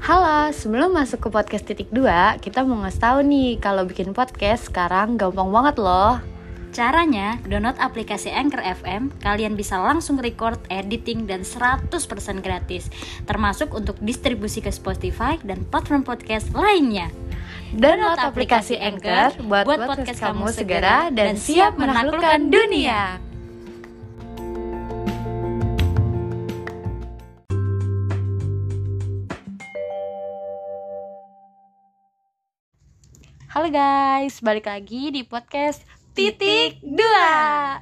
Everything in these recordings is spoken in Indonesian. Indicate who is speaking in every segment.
Speaker 1: Halo, sebelum masuk ke podcast titik 2, kita mau ngasih tahu nih kalau bikin podcast sekarang gampang banget loh.
Speaker 2: Caranya, download aplikasi Anchor FM, kalian bisa langsung record, editing, dan 100% gratis. Termasuk untuk distribusi ke Spotify dan platform podcast lainnya.
Speaker 1: Download aplikasi Anchor buat, podcast, kamu segera dan siap menaklukkan dunia. Halo guys, balik lagi di podcast titik dua.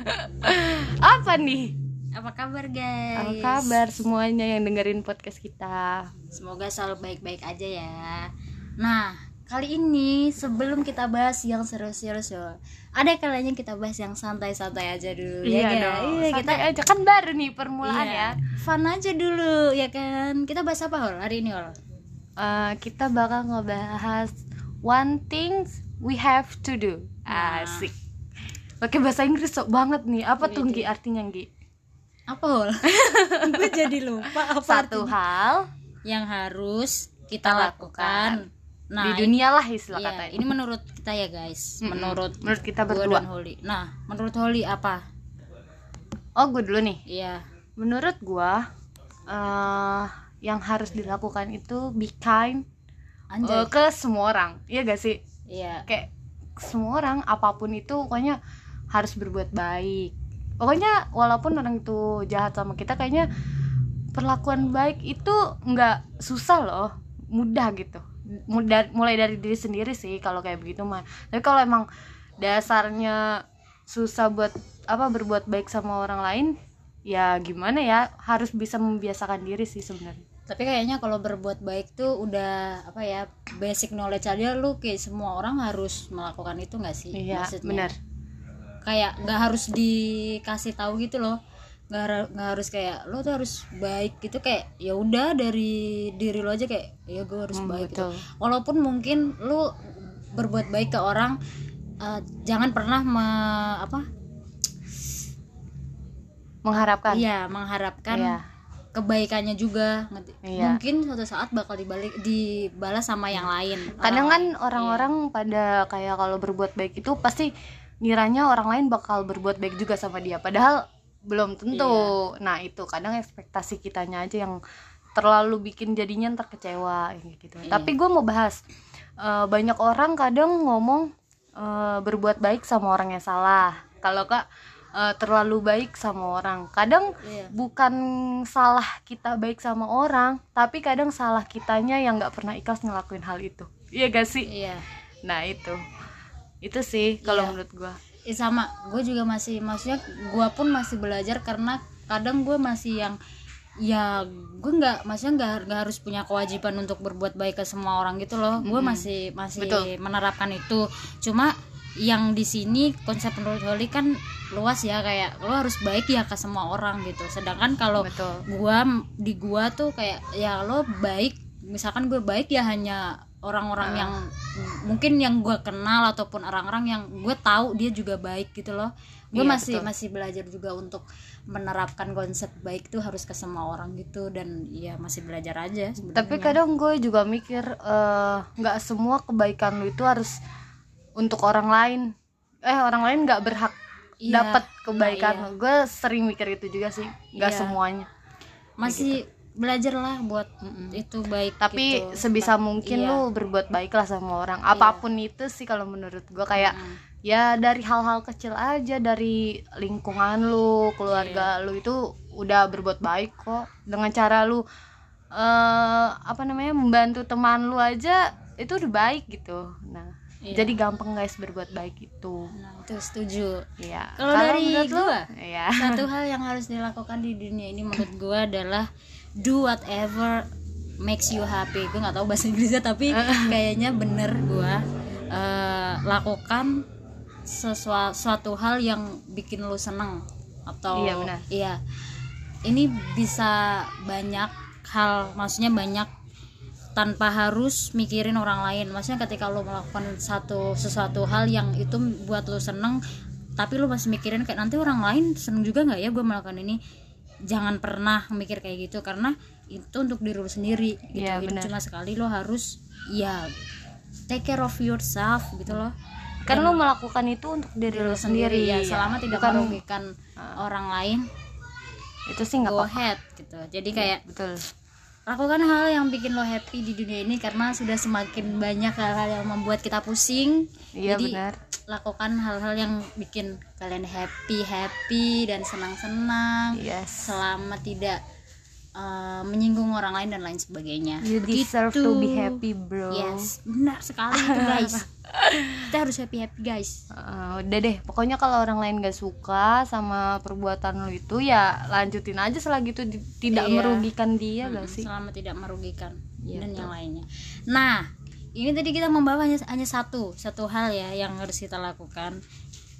Speaker 1: Apa nih?
Speaker 2: Apa kabar guys?
Speaker 1: Apa kabar semuanya yang dengerin podcast kita?
Speaker 2: Semoga selalu baik-baik aja ya. Nah, kali ini sebelum kita bahas yang serius-serius yo, ada kalanya kita bahas yang santai-santai aja dulu ya
Speaker 1: Iya
Speaker 2: guys.
Speaker 1: dong,
Speaker 2: Iya,
Speaker 1: kita aja kan baru nih permulaan
Speaker 2: iya,
Speaker 1: ya.
Speaker 2: Fun aja dulu ya kan. Kita bahas apa Hol hari ini Hol?
Speaker 1: Eh, kita bakal ngebahas one things we have to do.
Speaker 2: Nah.
Speaker 1: Asik. Oke bahasa Inggris sok banget nih. Apa tuh
Speaker 2: Wih,
Speaker 1: Gi artinya Gi?
Speaker 2: Apa Hol? Gue jadi lupa apa
Speaker 1: Satu
Speaker 2: artinya.
Speaker 1: hal
Speaker 2: yang harus kita
Speaker 1: Kita
Speaker 2: lakukan. Nah,
Speaker 1: di dunia lah istilah
Speaker 2: Iya,
Speaker 1: katanya.
Speaker 2: ini menurut kita ya guys,
Speaker 1: Mm-mm.
Speaker 2: menurut
Speaker 1: menurut kita berdua.
Speaker 2: dan Holly. Nah, menurut Holly apa?
Speaker 1: Oh gue dulu nih.
Speaker 2: Iya,
Speaker 1: Menurut gua eh yang harus dilakukan itu be kind
Speaker 2: anjay.
Speaker 1: eh, ke semua orang. Iya gak sih?
Speaker 2: Iya,
Speaker 1: kayak semua orang apa pun itu pokoknya harus berbuat baik pokoknya walaupun orang itu jahat sama kita kayaknya perlakuan baik itu nggak susah loh mudah gitu mudah mulai dari diri sendiri sih kalau kayak begitu mah tapi kalau emang dasarnya susah buat apa berbuat baik sama orang lain ya gimana ya harus bisa membiasakan diri sih sebenarnya
Speaker 2: tapi kayaknya kalau berbuat baik tuh udah apa ya basic knowledge aja lu kayak semua orang harus melakukan itu nggak sih?
Speaker 1: iya
Speaker 2: Maksudnya.
Speaker 1: benar
Speaker 2: Kayak nggak harus dikasih tahu gitu loh. Nggak har- nggak harus kayak lo tuh harus baik gitu kayak ya udah dari diri lo aja kayak ya gue harus
Speaker 1: Hmm,
Speaker 2: baik gitu. walaupun mungkin lu berbuat baik ke orang eh, jangan pernah me- apa
Speaker 1: mengharapkan
Speaker 2: iya mengharapkan
Speaker 1: Iya.
Speaker 2: kebaikannya juga?
Speaker 1: Iya.
Speaker 2: mungkin suatu saat bakal dibalik dibalas sama yang lain
Speaker 1: kadang
Speaker 2: Orang
Speaker 1: kan orang-orang pada kayak kalau berbuat baik itu pasti ngiranya orang lain bakal berbuat baik juga sama dia padahal belum tentu
Speaker 2: Iya.
Speaker 1: nah itu kadang ekspektasi kitanya aja yang terlalu bikin jadinya ntar kecewa kayak gitu
Speaker 2: Iya.
Speaker 1: tapi gue mau bahas eh, banyak orang kadang ngomong eh, berbuat baik sama orang yang salah kalau kak eh, terlalu baik sama orang. Kadang
Speaker 2: Iya.
Speaker 1: bukan salah kita baik sama orang tapi kadang salah kitanya yang nggak pernah ikhlas ngelakuin hal itu. Iya gak sih?
Speaker 2: Iya.
Speaker 1: Nah itu. Itu sih kalau
Speaker 2: Iya.
Speaker 1: menurut gua.
Speaker 2: Ih, sama. Gue juga masih maksudnya gue pun masih belajar karena kadang gue masih yang ya gue nggak maksudnya nggak nggak harus punya kewajiban untuk berbuat baik ke semua orang gitu loh. Gue
Speaker 1: Mm-mm.
Speaker 2: masih masih
Speaker 1: Betul.
Speaker 2: menerapkan itu. Cuma yang di sini konsep menurut Holly kan luas ya kayak lo harus baik ya ke semua orang gitu sedangkan kalau
Speaker 1: betul
Speaker 2: gua di gua tuh kayak ya lo baik misalkan gue baik ya hanya orang-orang
Speaker 1: Ah.
Speaker 2: yang mungkin yang gue kenal ataupun orang-orang yang gue tahu dia juga baik gitu loh gue
Speaker 1: Iya,
Speaker 2: masih
Speaker 1: betul.
Speaker 2: masih belajar juga untuk menerapkan konsep baik tuh harus ke semua orang gitu dan ya masih belajar aja sebenarnya.
Speaker 1: tapi kadang gue juga mikir eh, nggak semua kebaikan lu itu harus untuk orang lain eh orang lain nggak berhak
Speaker 2: Iya,
Speaker 1: dapat kebaikan
Speaker 2: nah, iya.
Speaker 1: gue sering mikir itu juga sih nggak
Speaker 2: Iya.
Speaker 1: semuanya
Speaker 2: masih belajar lah buat itu baik
Speaker 1: tapi
Speaker 2: gitu.
Speaker 1: sebisa mungkin
Speaker 2: Iya.
Speaker 1: lu berbuat baik lah sama orang apa pun itu sih kalau menurut gue kayak
Speaker 2: Mm.
Speaker 1: ya dari hal-hal kecil aja dari lingkungan lu keluarga
Speaker 2: Iya.
Speaker 1: lu itu udah berbuat baik kok dengan cara lu eh apa namanya membantu teman lu aja itu udah baik gitu nah
Speaker 2: Iya.
Speaker 1: jadi gampang guys berbuat baik itu.
Speaker 2: Nah, itu setuju.
Speaker 1: Ya
Speaker 2: Kalau dari
Speaker 1: lu?
Speaker 2: gua?
Speaker 1: ya
Speaker 2: satu hal yang harus dilakukan di dunia ini menurut gue adalah do whatever makes you happy. Gue nggak tahu bahasa Inggrisnya tapi kayaknya bener gue eh, lakukan sesuatu suatu hal yang bikin lu seneng atau
Speaker 1: Iya, benar.
Speaker 2: iya. Ini bisa banyak hal maksudnya banyak tanpa harus mikirin orang lain. Maksudnya ketika lo melakukan satu sesuatu hal yang itu buat lo seneng tapi lo masih mikirin kayak nanti orang lain seneng juga nggak ya gue melakukan ini? Jangan pernah mikir kayak gitu karena itu untuk diri lu sendiri gitu.
Speaker 1: Iya,
Speaker 2: Hidup cuma sekali lo harus ya take care of yourself gitu loh.
Speaker 1: Kan lu melakukan itu untuk diri lu sendiri
Speaker 2: ya.
Speaker 1: ya.
Speaker 2: selama tidak
Speaker 1: Bukan-
Speaker 2: merugikan orang lain
Speaker 1: itu sih nggak apa-apa.
Speaker 2: gitu. Jadi kayak
Speaker 1: betul
Speaker 2: lakukan hal yang bikin lo happy di dunia ini karena sudah semakin banyak hal-hal yang membuat kita pusing.
Speaker 1: Iya
Speaker 2: jadi
Speaker 1: benar.
Speaker 2: lakukan hal-hal yang bikin kalian happy happy dan senang-senang.
Speaker 1: Yes.
Speaker 2: Selama tidak uh, menyinggung orang lain dan lain sebagainya.
Speaker 1: You deserve
Speaker 2: Begitu.
Speaker 1: to be happy bro.
Speaker 2: Yes benar sekali itu guys. Kita harus happy happy guys.
Speaker 1: Eh, udah deh. Pokoknya kalau orang lain gak suka sama perbuatan lu itu ya lanjutin aja selagi itu tidak
Speaker 2: Iya.
Speaker 1: merugikan dia gak
Speaker 2: Mm,
Speaker 1: sih?
Speaker 2: selama tidak merugikan
Speaker 1: Iya,
Speaker 2: dan
Speaker 1: betul.
Speaker 2: yang lainnya. Nah ini tadi kita membawa hanya, hanya satu satu hal ya yang harus kita lakukan.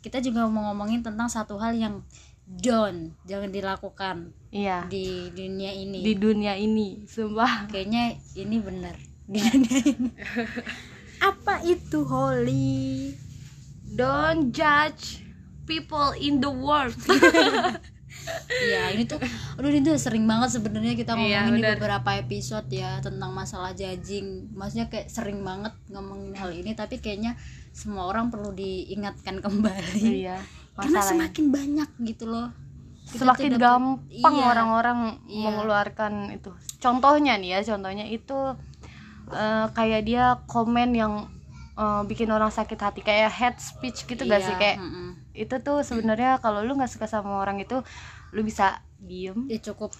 Speaker 2: Kita juga mau ngomongin tentang satu hal yang don't. Jangan dilakukan
Speaker 1: iya.
Speaker 2: di dunia ini.
Speaker 1: Di dunia ini sumpah.
Speaker 2: Kayaknya ini benar. Di dunia ini. Apa itu holy
Speaker 1: don't judge people in the world.
Speaker 2: Iya ini tuh aduh ini tuh sering banget sebenarnya kita
Speaker 1: Iya,
Speaker 2: ngomongin di
Speaker 1: benar.
Speaker 2: beberapa episode ya tentang masalah judging. Maksudnya kayak sering banget ngomongin hal ini tapi kayaknya semua orang perlu diingatkan kembali.
Speaker 1: Iya
Speaker 2: karena semakin banyak gitu loh. Kita
Speaker 1: semakin gampang
Speaker 2: Iya.
Speaker 1: orang-orang
Speaker 2: Iya.
Speaker 1: mengeluarkan itu. Contohnya nih ya contohnya itu eh, kayak dia komen yang eh, bikin orang sakit hati kayak hate speech gitu gak
Speaker 2: Iya,
Speaker 1: sih kayak
Speaker 2: mm-mm.
Speaker 1: itu tuh sebenarnya kalau lu nggak suka sama orang itu lu bisa diem.
Speaker 2: Ya cukup.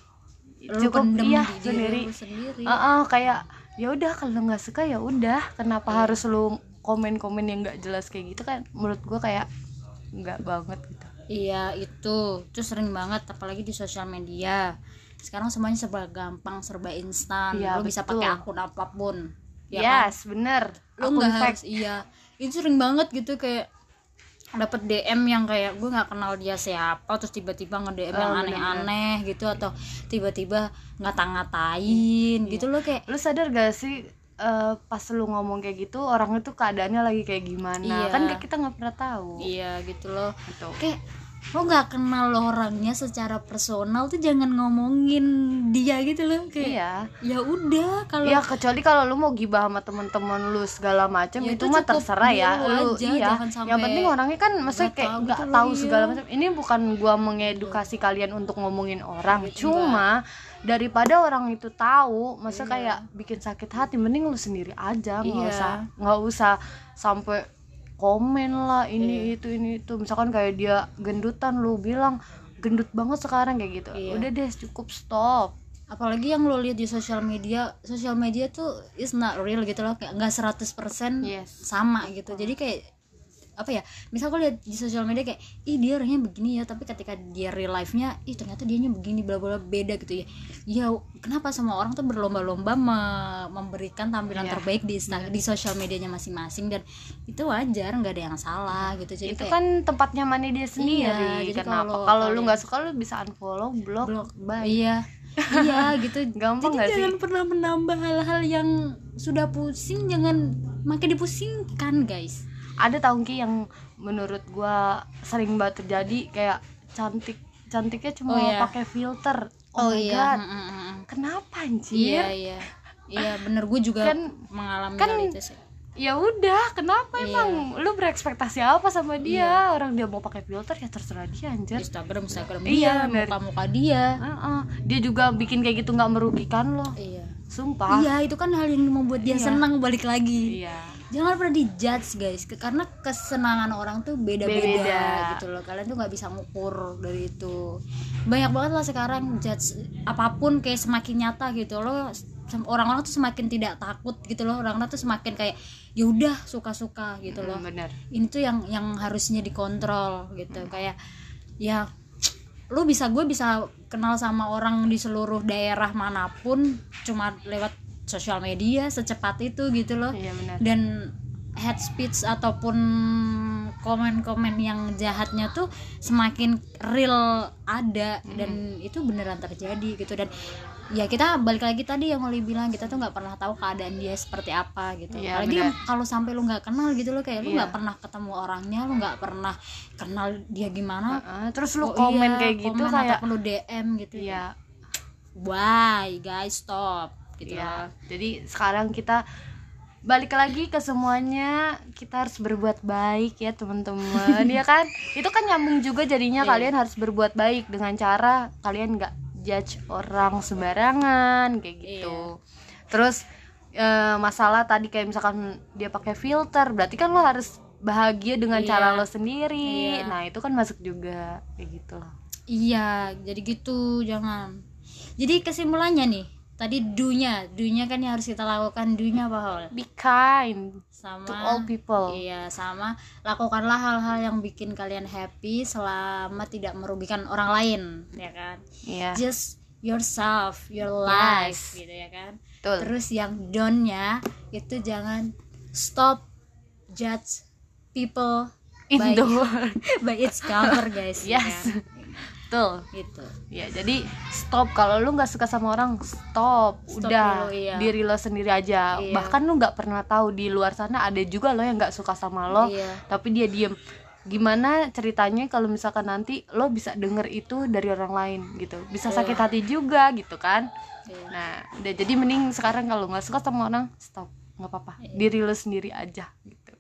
Speaker 1: Cukup iya
Speaker 2: di diri
Speaker 1: sendiri.
Speaker 2: sendiri.
Speaker 1: Ah, kayak ya udah kalau lu nggak suka ya udah. Kenapa
Speaker 2: Iya.
Speaker 1: harus lu komen-komen yang nggak jelas kayak gitu kan? Menurut gua kayak nggak banget gitu.
Speaker 2: Iya itu. Itu sering banget apalagi di sosial media. Sekarang semuanya serba gampang serba instan.
Speaker 1: Iya,
Speaker 2: lu bisa pakai akun apa pun ya kan?
Speaker 1: yes bener.
Speaker 2: Lu nggak harus iya. Itu sering banget gitu kayak dapat DM yang kayak gue nggak kenal dia siapa terus tiba-tiba nge DM yang
Speaker 1: Oh,
Speaker 2: aneh-aneh gitu atau tiba-tiba ngata-ngatain gitu loh kayak
Speaker 1: lu sadar gak sih eh, pas lu ngomong kayak gitu orang itu keadaannya lagi kayak gimana.
Speaker 2: Iya.
Speaker 1: kan kita nggak pernah tahu.
Speaker 2: Iya gitu loh.
Speaker 1: Gitu.
Speaker 2: Kayak lo nggak kenal orangnya secara personal tuh jangan ngomongin dia gitu loh. Kayak
Speaker 1: iya.
Speaker 2: ya udah kalau
Speaker 1: ya kecuali kalau lu mau gibah sama temen-temen lu segala macam
Speaker 2: Ya,
Speaker 1: itu
Speaker 2: itu
Speaker 1: mah terserah ya.
Speaker 2: lu aja,
Speaker 1: iya. yang penting orangnya kan maksudnya kayak
Speaker 2: tahu
Speaker 1: nggak
Speaker 2: gitu
Speaker 1: tahu segala
Speaker 2: iya.
Speaker 1: macam ini bukan gua mengedukasi kalian untuk ngomongin orang
Speaker 2: Gitu,
Speaker 1: cuma daripada orang itu tahu masa
Speaker 2: Iya.
Speaker 1: kayak bikin sakit hati mending lu sendiri aja nggak
Speaker 2: Iya.
Speaker 1: usah nggak usah sampai komen lah
Speaker 2: Iya.
Speaker 1: ini itu ini itu misalkan kayak dia gendutan lu bilang gendut banget sekarang kayak gitu
Speaker 2: Iya.
Speaker 1: udah deh cukup stop
Speaker 2: apalagi yang lo lihat di sosial media sosial media tuh is not real gitu loh kayak nggak 100%
Speaker 1: Yes.
Speaker 2: sama gitu jadi kayak apa ya misal gue lihat di sosial media kayak ih dia orangnya begini ya tapi ketika dia real life nya ih ternyata dianya begini bla bla beda gitu ya. Ya kenapa semua orang tuh berlomba-lomba me- memberikan tampilan
Speaker 1: Iya.
Speaker 2: terbaik di Insta- di sosial medianya masing-masing dan itu wajar nggak ada yang salah gitu. Jadi
Speaker 1: itu
Speaker 2: kayak
Speaker 1: kan tempat nyamannya dia sendiri
Speaker 2: Iya, jadi
Speaker 1: kenapa?
Speaker 2: kalau
Speaker 1: lu nggak suka lu bisa unfollow blok,
Speaker 2: blok
Speaker 1: bye.
Speaker 2: iya. Iya gitu.
Speaker 1: Gampang
Speaker 2: jadi
Speaker 1: nggak sih?
Speaker 2: jangan pernah menambah hal-hal yang sudah pusing jangan makin dipusingkan guys
Speaker 1: ada tau Ki yang menurut gua sering banget terjadi kayak cantik cantiknya cuma
Speaker 2: Oh, iya.
Speaker 1: pakai filter. Oh, my god.
Speaker 2: Mm, mm, mm, mm.
Speaker 1: kenapa anjir?
Speaker 2: Iya iya. Iya bener. Gue juga
Speaker 1: Kan-
Speaker 2: mengalami
Speaker 1: kan-
Speaker 2: hal itu sih.
Speaker 1: ya udah kenapa
Speaker 2: Iya.
Speaker 1: emang? Lu berekspektasi apa sama dia? Orang dia mau pakai filter ya terserah dia anjir.
Speaker 2: Instagram Instagram
Speaker 1: Iya,
Speaker 2: dia
Speaker 1: bener.
Speaker 2: muka muka dia.
Speaker 1: Heeh. dia juga bikin kayak gitu nggak merugikan lo.
Speaker 2: Iya.
Speaker 1: Sumpah.
Speaker 2: Iya itu kan hal yang membuat dia
Speaker 1: Iya.
Speaker 2: senang balik lagi.
Speaker 1: Iya
Speaker 2: jangan pernah dijudge guys karena kesenangan orang tuh beda-beda
Speaker 1: Beda.
Speaker 2: gitu loh. Kalian tuh nggak bisa ngukur dari itu. Banyak banget lah sekarang judge apa pun kayak semakin nyata gitu loh. Orang-orang tuh semakin tidak takut gitu loh. Orang-orang tuh semakin kayak ya udah suka-suka gitu loh.
Speaker 1: Mm, bener
Speaker 2: ini tuh yang yang harusnya dikontrol gitu. Kayak ya lu bisa gue bisa kenal sama orang di seluruh daerah mana pun cuma lewat sosial media secepat itu gitu loh.
Speaker 1: Iya bener
Speaker 2: dan head speech ataupun komen-komen yang jahatnya tuh semakin real ada dan itu beneran terjadi gitu. Dan ya kita balik lagi tadi yang Oli bilang kita tuh nggak pernah tahu keadaan dia seperti apa gitu.
Speaker 1: Iya,
Speaker 2: apalagi
Speaker 1: benar.
Speaker 2: kalau sampai lu nggak kenal gitu lo kayak lu
Speaker 1: Iya.
Speaker 2: nggak pernah ketemu orangnya lu nggak pernah kenal dia gimana.
Speaker 1: Heeh, terus lu
Speaker 2: Oh
Speaker 1: komen
Speaker 2: iya,
Speaker 1: kayak gitu
Speaker 2: komen
Speaker 1: kayak
Speaker 2: lu DM gitu.
Speaker 1: Ya
Speaker 2: why guys stop gitu
Speaker 1: ya jadi sekarang kita balik lagi ke semuanya. Kita harus berbuat baik ya teman-teman. Ya kan? Itu kan nyambung juga jadinya
Speaker 2: Iya.
Speaker 1: kalian harus berbuat baik dengan cara kalian nggak judge orang sembarangan kayak gitu. Terus eh, masalah tadi kayak misalkan dia pakai filter berarti kan lo harus bahagia dengan
Speaker 2: Iya.
Speaker 1: cara lo sendiri.
Speaker 2: Iya.
Speaker 1: nah itu kan masuk juga kayak gitu.
Speaker 2: Iya jadi gitu jangan. Jadi kesimpulannya nih tadi do-nya do-nya kan yang harus kita lakukan do-nya apa Hol?
Speaker 1: be kind
Speaker 2: sama
Speaker 1: to all people
Speaker 2: Iya, sama lakukanlah hal-hal yang bikin kalian happy selama tidak merugikan orang lain, ya kan?
Speaker 1: Iya.
Speaker 2: Just yourself, your life,
Speaker 1: Yes.
Speaker 2: gitu ya kan?
Speaker 1: Betul.
Speaker 2: Terus yang don't-nya itu jangan stop judge people
Speaker 1: in
Speaker 2: by,
Speaker 1: the world
Speaker 2: by its cover, guys. ya
Speaker 1: Yes.
Speaker 2: kan?
Speaker 1: Betul
Speaker 2: Gitu.
Speaker 1: ya jadi stop kalau lu nggak suka sama orang stop,
Speaker 2: Stop
Speaker 1: udah
Speaker 2: dulu, iya.
Speaker 1: diri lo sendiri aja
Speaker 2: Iya.
Speaker 1: bahkan lu nggak pernah tahu di luar sana ada juga lo yang nggak suka sama lo
Speaker 2: Iya.
Speaker 1: tapi dia diem gimana ceritanya kalau misalkan nanti lo bisa denger itu dari orang lain gitu bisa
Speaker 2: Iya.
Speaker 1: sakit hati juga gitu kan
Speaker 2: Iya.
Speaker 1: nah udah jadi mending sekarang kalau nggak suka sama orang stop nggak apa-apa
Speaker 2: Iya.
Speaker 1: diri lo sendiri aja gitu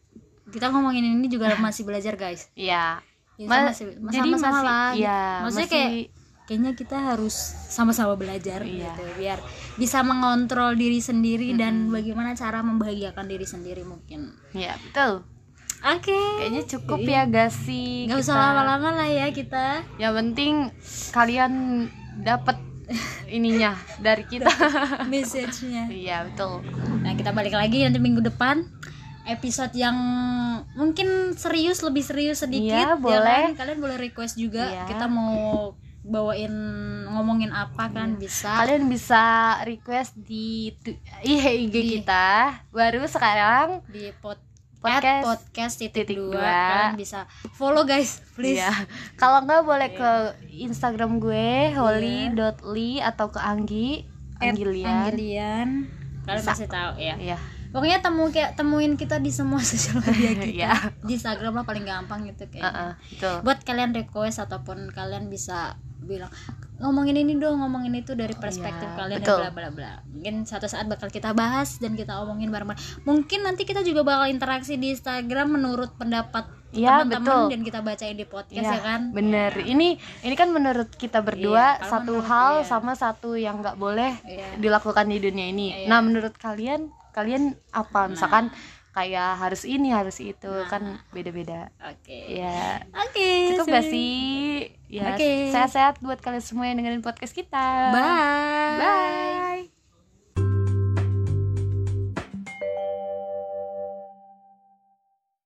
Speaker 2: Kita ngomongin ini juga masih belajar, guys.
Speaker 1: Iya.
Speaker 2: Ya,
Speaker 1: Ma-
Speaker 2: masih-
Speaker 1: jadi
Speaker 2: sama-sama
Speaker 1: masih
Speaker 2: lah,
Speaker 1: iya,
Speaker 2: Maksudnya
Speaker 1: masih-
Speaker 2: kayak kayaknya kita harus sama-sama belajar
Speaker 1: Iya.
Speaker 2: gitu biar bisa mengontrol diri sendiri dan bagaimana cara membahagiakan diri sendiri mungkin.
Speaker 1: Ya betul.
Speaker 2: Oke.
Speaker 1: Kayaknya cukup ya gak sih
Speaker 2: nggak usah
Speaker 1: kita-
Speaker 2: lama-lama lah ya kita.
Speaker 1: Yang penting kalian dapat ininya dari kita.
Speaker 2: Message-nya.
Speaker 1: Iya betul.
Speaker 2: Nah kita balik lagi nanti minggu depan episode yang mungkin serius lebih serius sedikit
Speaker 1: Iya,
Speaker 2: ya
Speaker 1: boleh.
Speaker 2: kan? kalian boleh request juga
Speaker 1: Iya.
Speaker 2: kita mau bawain ngomongin apa kan bisa
Speaker 1: kalian bisa request di IG kita baru sekarang
Speaker 2: di pod
Speaker 1: Podcast
Speaker 2: podcast, podcast titik,
Speaker 1: titik
Speaker 2: dua.
Speaker 1: dua.
Speaker 2: kalian bisa follow guys please
Speaker 1: Iya. kalau nggak boleh ke Instagram gue holly.ly atau ke Anggi Anggilian
Speaker 2: Anggelian. kalian
Speaker 1: Bisa.
Speaker 2: pasti tahu ya
Speaker 1: Iya.
Speaker 2: Pokoknya temu kayak temuin kita di semua sosial media kita
Speaker 1: Iya.
Speaker 2: di Instagram lah paling gampang gitu kayak
Speaker 1: Heeh, betul
Speaker 2: buat kalian request ataupun kalian bisa bilang ngomongin ini dong ngomongin itu dari perspektif
Speaker 1: Iya,
Speaker 2: kalian
Speaker 1: betul.
Speaker 2: dan bla bla bla mungkin suatu saat bakal kita bahas dan kita omongin bareng-bareng mungkin nanti kita juga bakal interaksi di Instagram menurut pendapat
Speaker 1: Iya,
Speaker 2: teman-teman
Speaker 1: betul.
Speaker 2: dan kita bacain di podcast
Speaker 1: Iya,
Speaker 2: ya kan
Speaker 1: bener ini ini kan menurut kita berdua
Speaker 2: Iya, kalau
Speaker 1: satu
Speaker 2: menurut-
Speaker 1: hal
Speaker 2: iya.
Speaker 1: sama satu yang nggak boleh
Speaker 2: Iya.
Speaker 1: dilakukan di dunia ini
Speaker 2: Iya.
Speaker 1: nah menurut kalian kalian apa? Misalkan kayak harus ini harus itu
Speaker 2: Nah.
Speaker 1: kan beda-beda.
Speaker 2: Oke.
Speaker 1: Ya.
Speaker 2: Oke
Speaker 1: cukup gak sih? Ya
Speaker 2: Oke.
Speaker 1: sehat-sehat buat kalian semua yang dengerin podcast kita.
Speaker 2: Bye.
Speaker 1: Bye